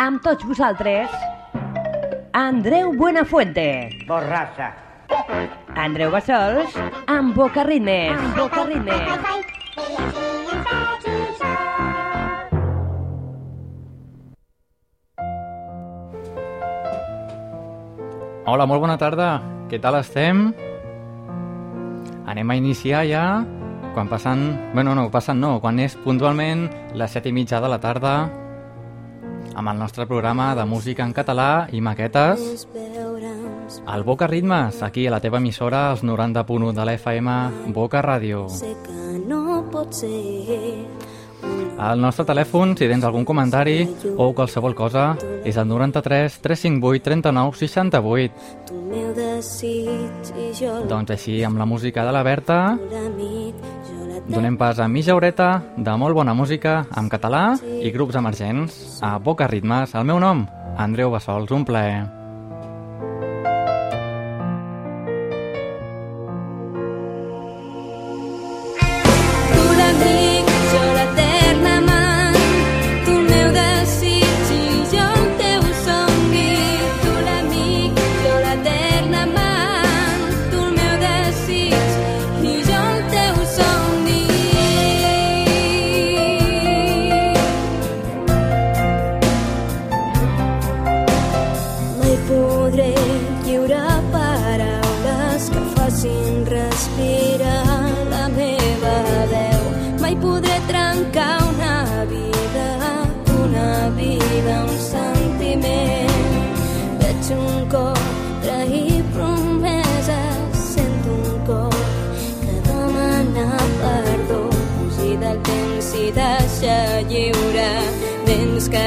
amb tots vosaltres, Andreu Buenafuente. Borrassa. Andreu Bassols, amb Boca Ritmes. Amb Boca Ritmes. Hola, molt bona tarda. Què tal estem? Anem a iniciar ja quan passen... Bueno, no, passen no, quan és puntualment les set i mitja de la tarda amb el nostre programa de música en català i maquetes al Boca Ritmes, aquí a la teva emissora, als 90.1 de l'FM Boca Ràdio. Sé que no pot ser El nostre telèfon, si tens algun comentari o qualsevol cosa, és el 93 358 39 68. tu meu desig i jo Doncs així, amb la música de la Berta, la donem pas a mitja horeta de molt bona música en català i grups emergents a Boca Ritmes. El meu nom, Andreu Bassols, un plaer.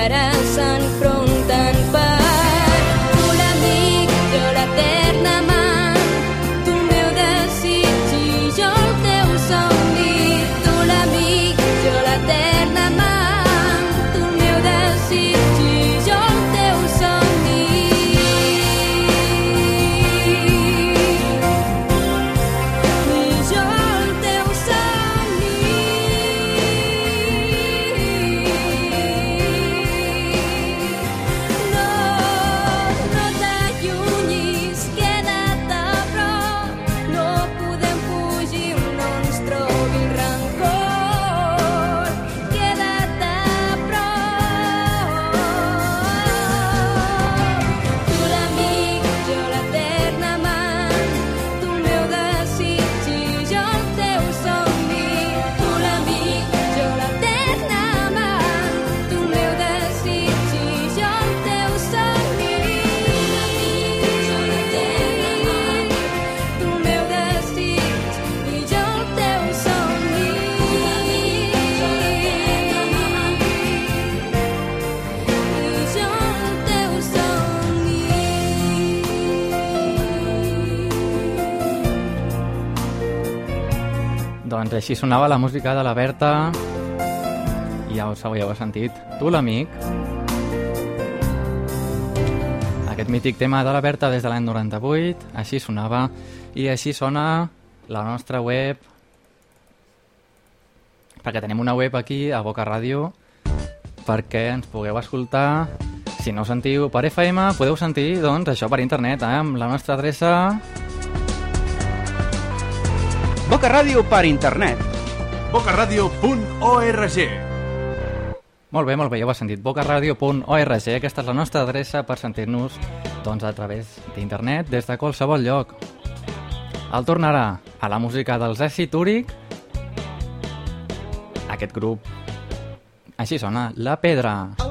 Vents que ara Doncs així sonava la música de la Berta ja us ho sentit. Tu, l'amic. Aquest mític tema de la Berta des de l'any 98, així sonava i així sona la nostra web perquè tenim una web aquí a Boca Ràdio perquè ens pugueu escoltar si no sentiu per FM podeu sentir doncs això per internet eh? amb la nostra adreça Boca Ràdio per internet. bocaradio.org Molt bé, molt bé, ja ho has sentit. bocaradio.org, aquesta és la nostra adreça per sentir-nos doncs, a través d'internet des de qualsevol lloc. El tornarà a la música dels Essi Túric, aquest grup. Així sona, La Pedra.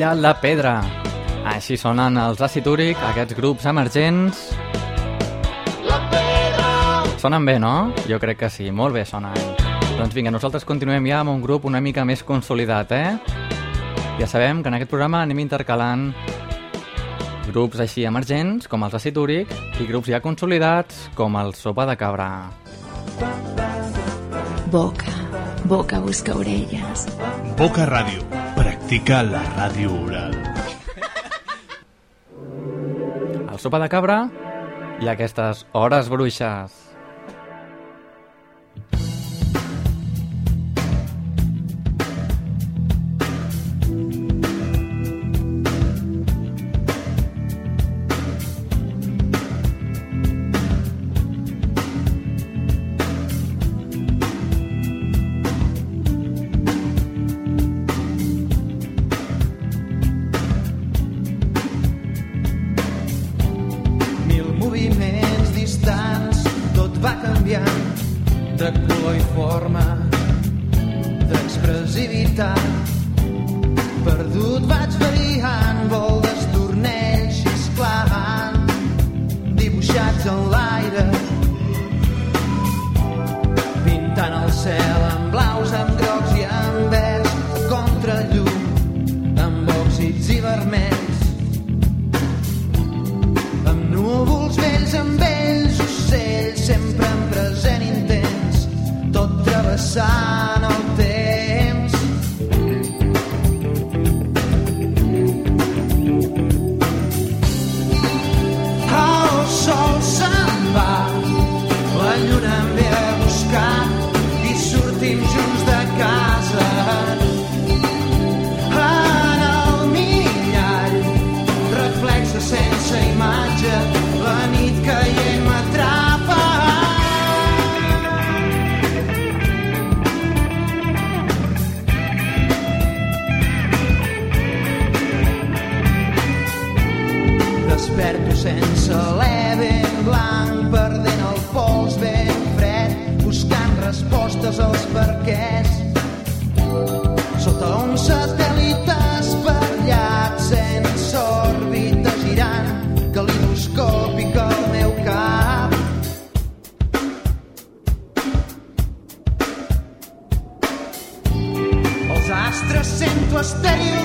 talla la pedra. Així sonen els Acid Uric, aquests grups emergents. Sonen bé, no? Jo crec que sí, molt bé sonen. Doncs vinga, nosaltres continuem ja amb un grup una mica més consolidat, eh? Ja sabem que en aquest programa anem intercalant grups així emergents, com els Acid Uric, i grups ja consolidats, com el Sopa de Cabra. Boca, boca busca orelles. Boca Ràdio practica la ràdio oral. El sopa de cabra i aquestes hores bruixes.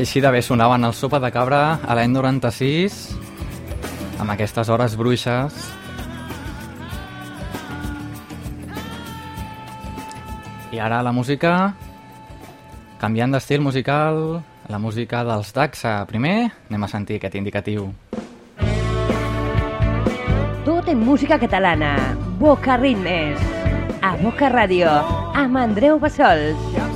Així de bé sonaven el Sopa de Cabra a l'any 96, amb aquestes hores bruixes. I ara la música, canviant d'estil musical, la música dels Daxa. Primer anem a sentir aquest indicatiu. Tot en música catalana. Boca Ritmes. A Boca Ràdio. Amb Andreu Bassols.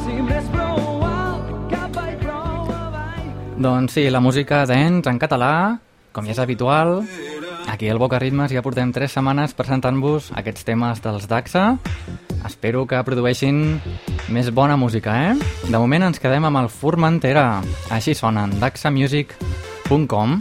Doncs sí, la música dance en català, com ja és habitual. Aquí al Boca Ritmes ja portem 3 setmanes presentant-vos aquests temes dels Daxa. Espero que produeixin més bona música, eh? De moment ens quedem amb el Formentera. Així sonen, daxamusic.com.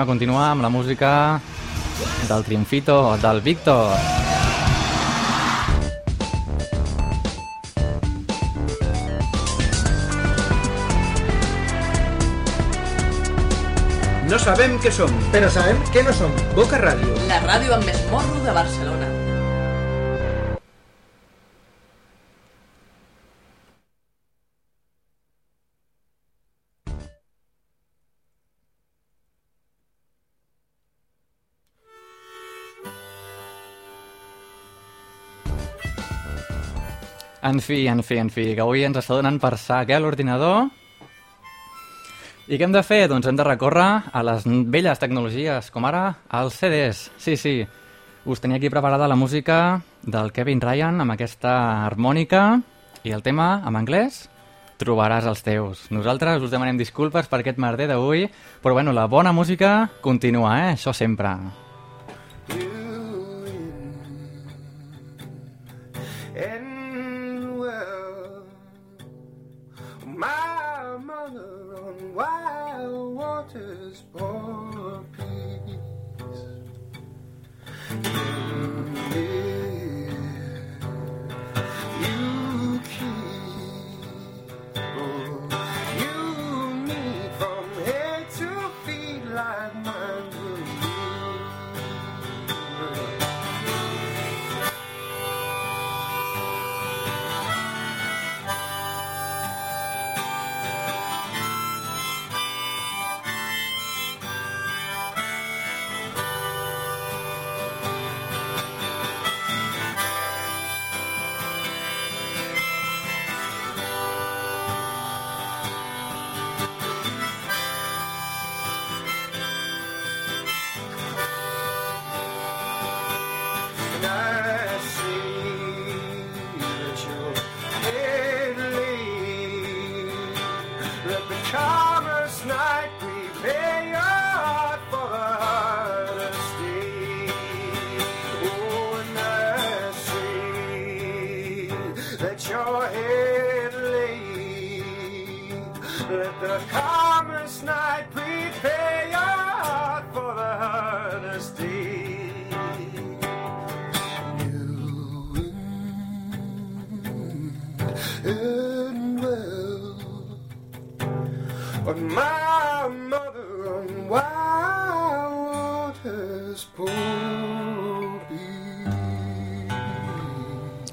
anem a continuar amb la música del Triomfito, del Víctor. No sabem què som, però sabem què no som. Boca Ràdio. La ràdio amb més morro de Barcelona. En fi, en fi, en fi, que avui ens està donant per sac, eh, l'ordinador. I què hem de fer? Doncs hem de recórrer a les velles tecnologies, com ara els CDs. Sí, sí, us tenia aquí preparada la música del Kevin Ryan amb aquesta harmònica i el tema en anglès trobaràs els teus. Nosaltres us demanem disculpes per aquest merder d'avui, però bueno, la bona música continua, eh? Això sempre.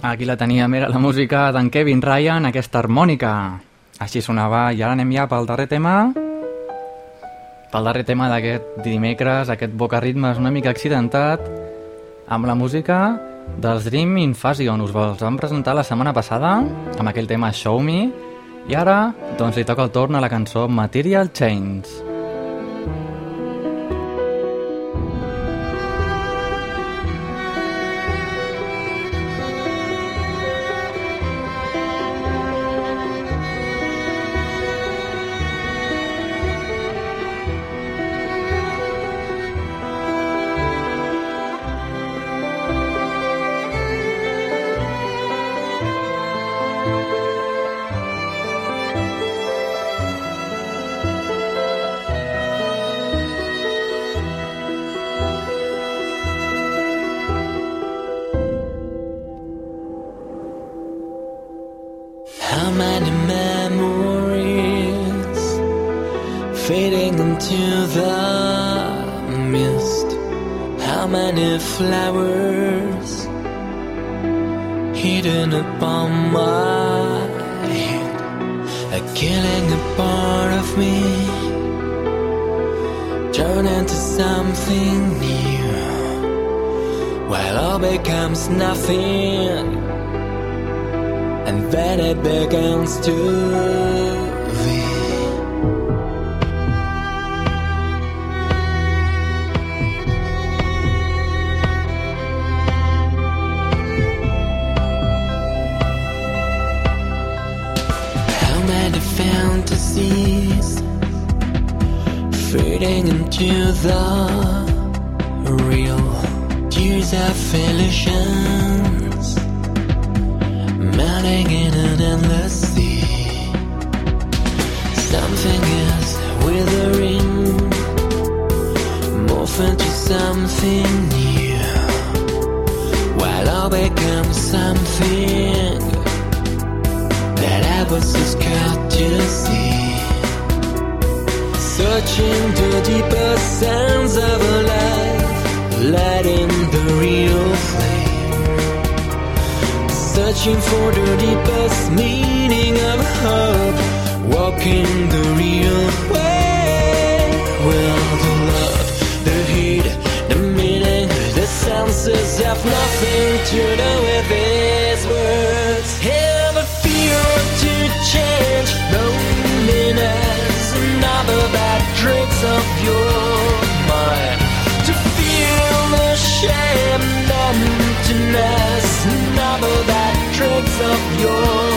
Aquí la teníem, era la música d'en Kevin Ryan, aquesta harmònica. Així sonava, i ara anem ja pel darrer tema. Pel darrer tema d'aquest dimecres, aquest boca ritmes una mica accidentat, amb la música dels Dream Invasion. Us els vam presentar la setmana passada, amb aquell tema Show Me, i ara doncs li toca el torn a la cançó Material Chains. Many flowers hidden upon my head? A killing a part of me, turn into something new. While all becomes nothing and then it begins to to the real tears of illusion. Searching for the deepest meaning of your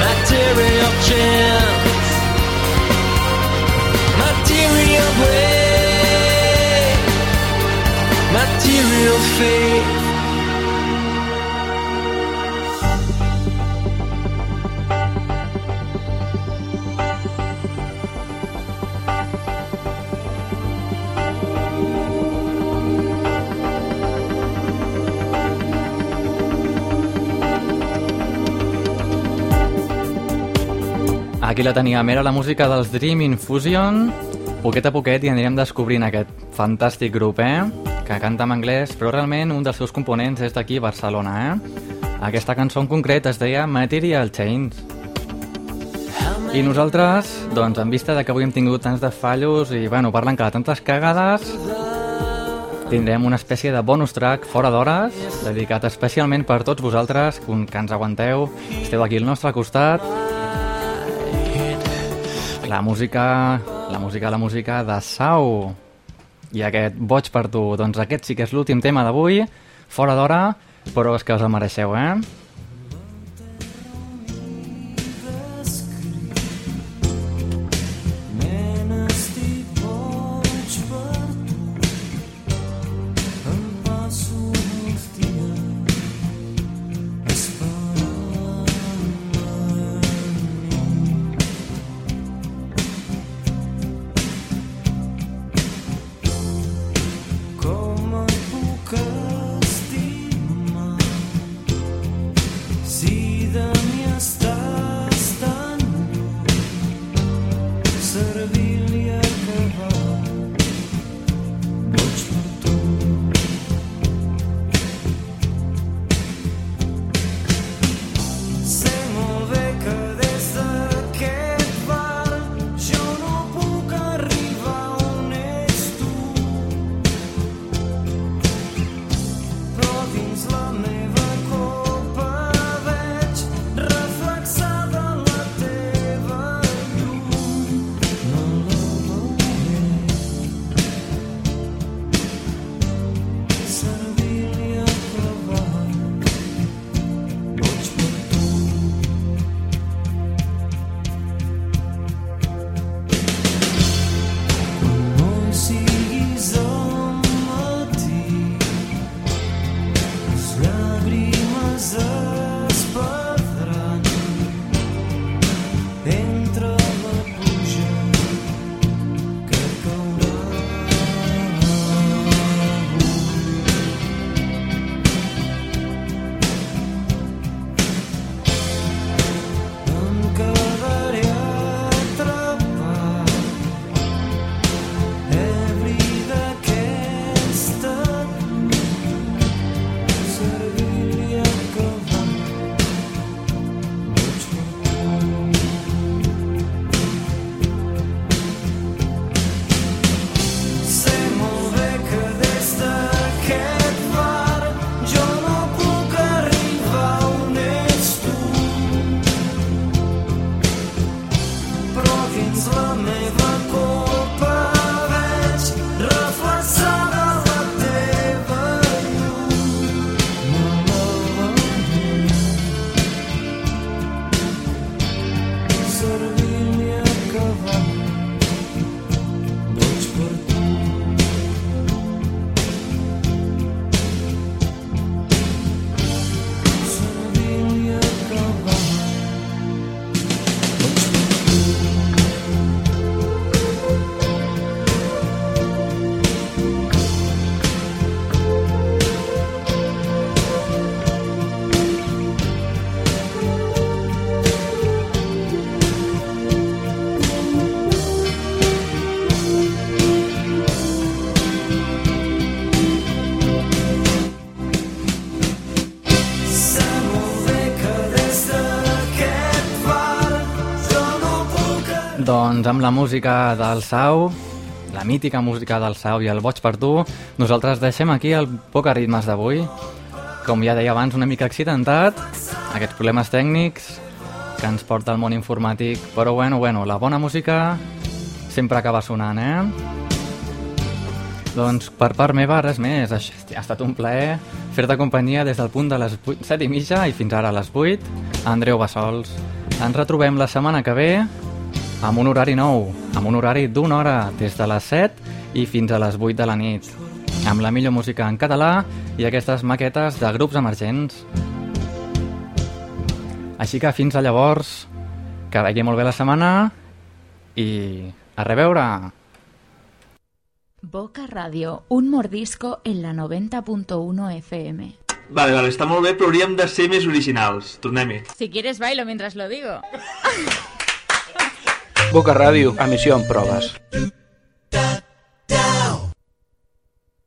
Material chance, material way, material fate. Aquí la teníem, era la música dels Dream Infusion. Poquet a poquet i anirem descobrint aquest fantàstic grup, eh? Que canta en anglès, però realment un dels seus components és d'aquí, Barcelona, eh? Aquesta cançó en concret es deia Material Chains. I nosaltres, doncs, en vista de que avui hem tingut tants de fallos i, bueno, parlen cada tantes cagades, tindrem una espècie de bonus track fora d'hores, dedicat especialment per tots vosaltres, que ens aguanteu, esteu aquí al nostre costat, la música, la música, la música de Sau. I aquest Boig per tu, doncs aquest sí que és l'últim tema d'avui, fora d'hora, però és que us el mereixeu, eh? Amb la música del Sau, la mítica música del Sau i el Boig per tu, nosaltres deixem aquí el Poca Ritmes d'avui. Com ja deia abans, una mica accidentat, aquests problemes tècnics que ens porta el món informàtic, però bueno, bueno, la bona música sempre acaba sonant, eh? Doncs per part meva, res més. Ha estat un plaer fer-te companyia des del punt de les 8, 7 i mitja i fins ara a les 8. Andreu Bassols. Ens retrobem la setmana que ve amb un horari nou, amb un horari d'una hora des de les 7 i fins a les 8 de la nit, amb la millor música en català i aquestes maquetes de grups emergents. Així que fins a llavors, que vagi molt bé la setmana i a reveure! Boca Radio, un mordisco en la 90.1 FM. Vale, vale, està molt bé, però hauríem de ser més originals. Tornem-hi. Si quieres bailo mientras lo digo. Boca Ràdio, emissió en proves.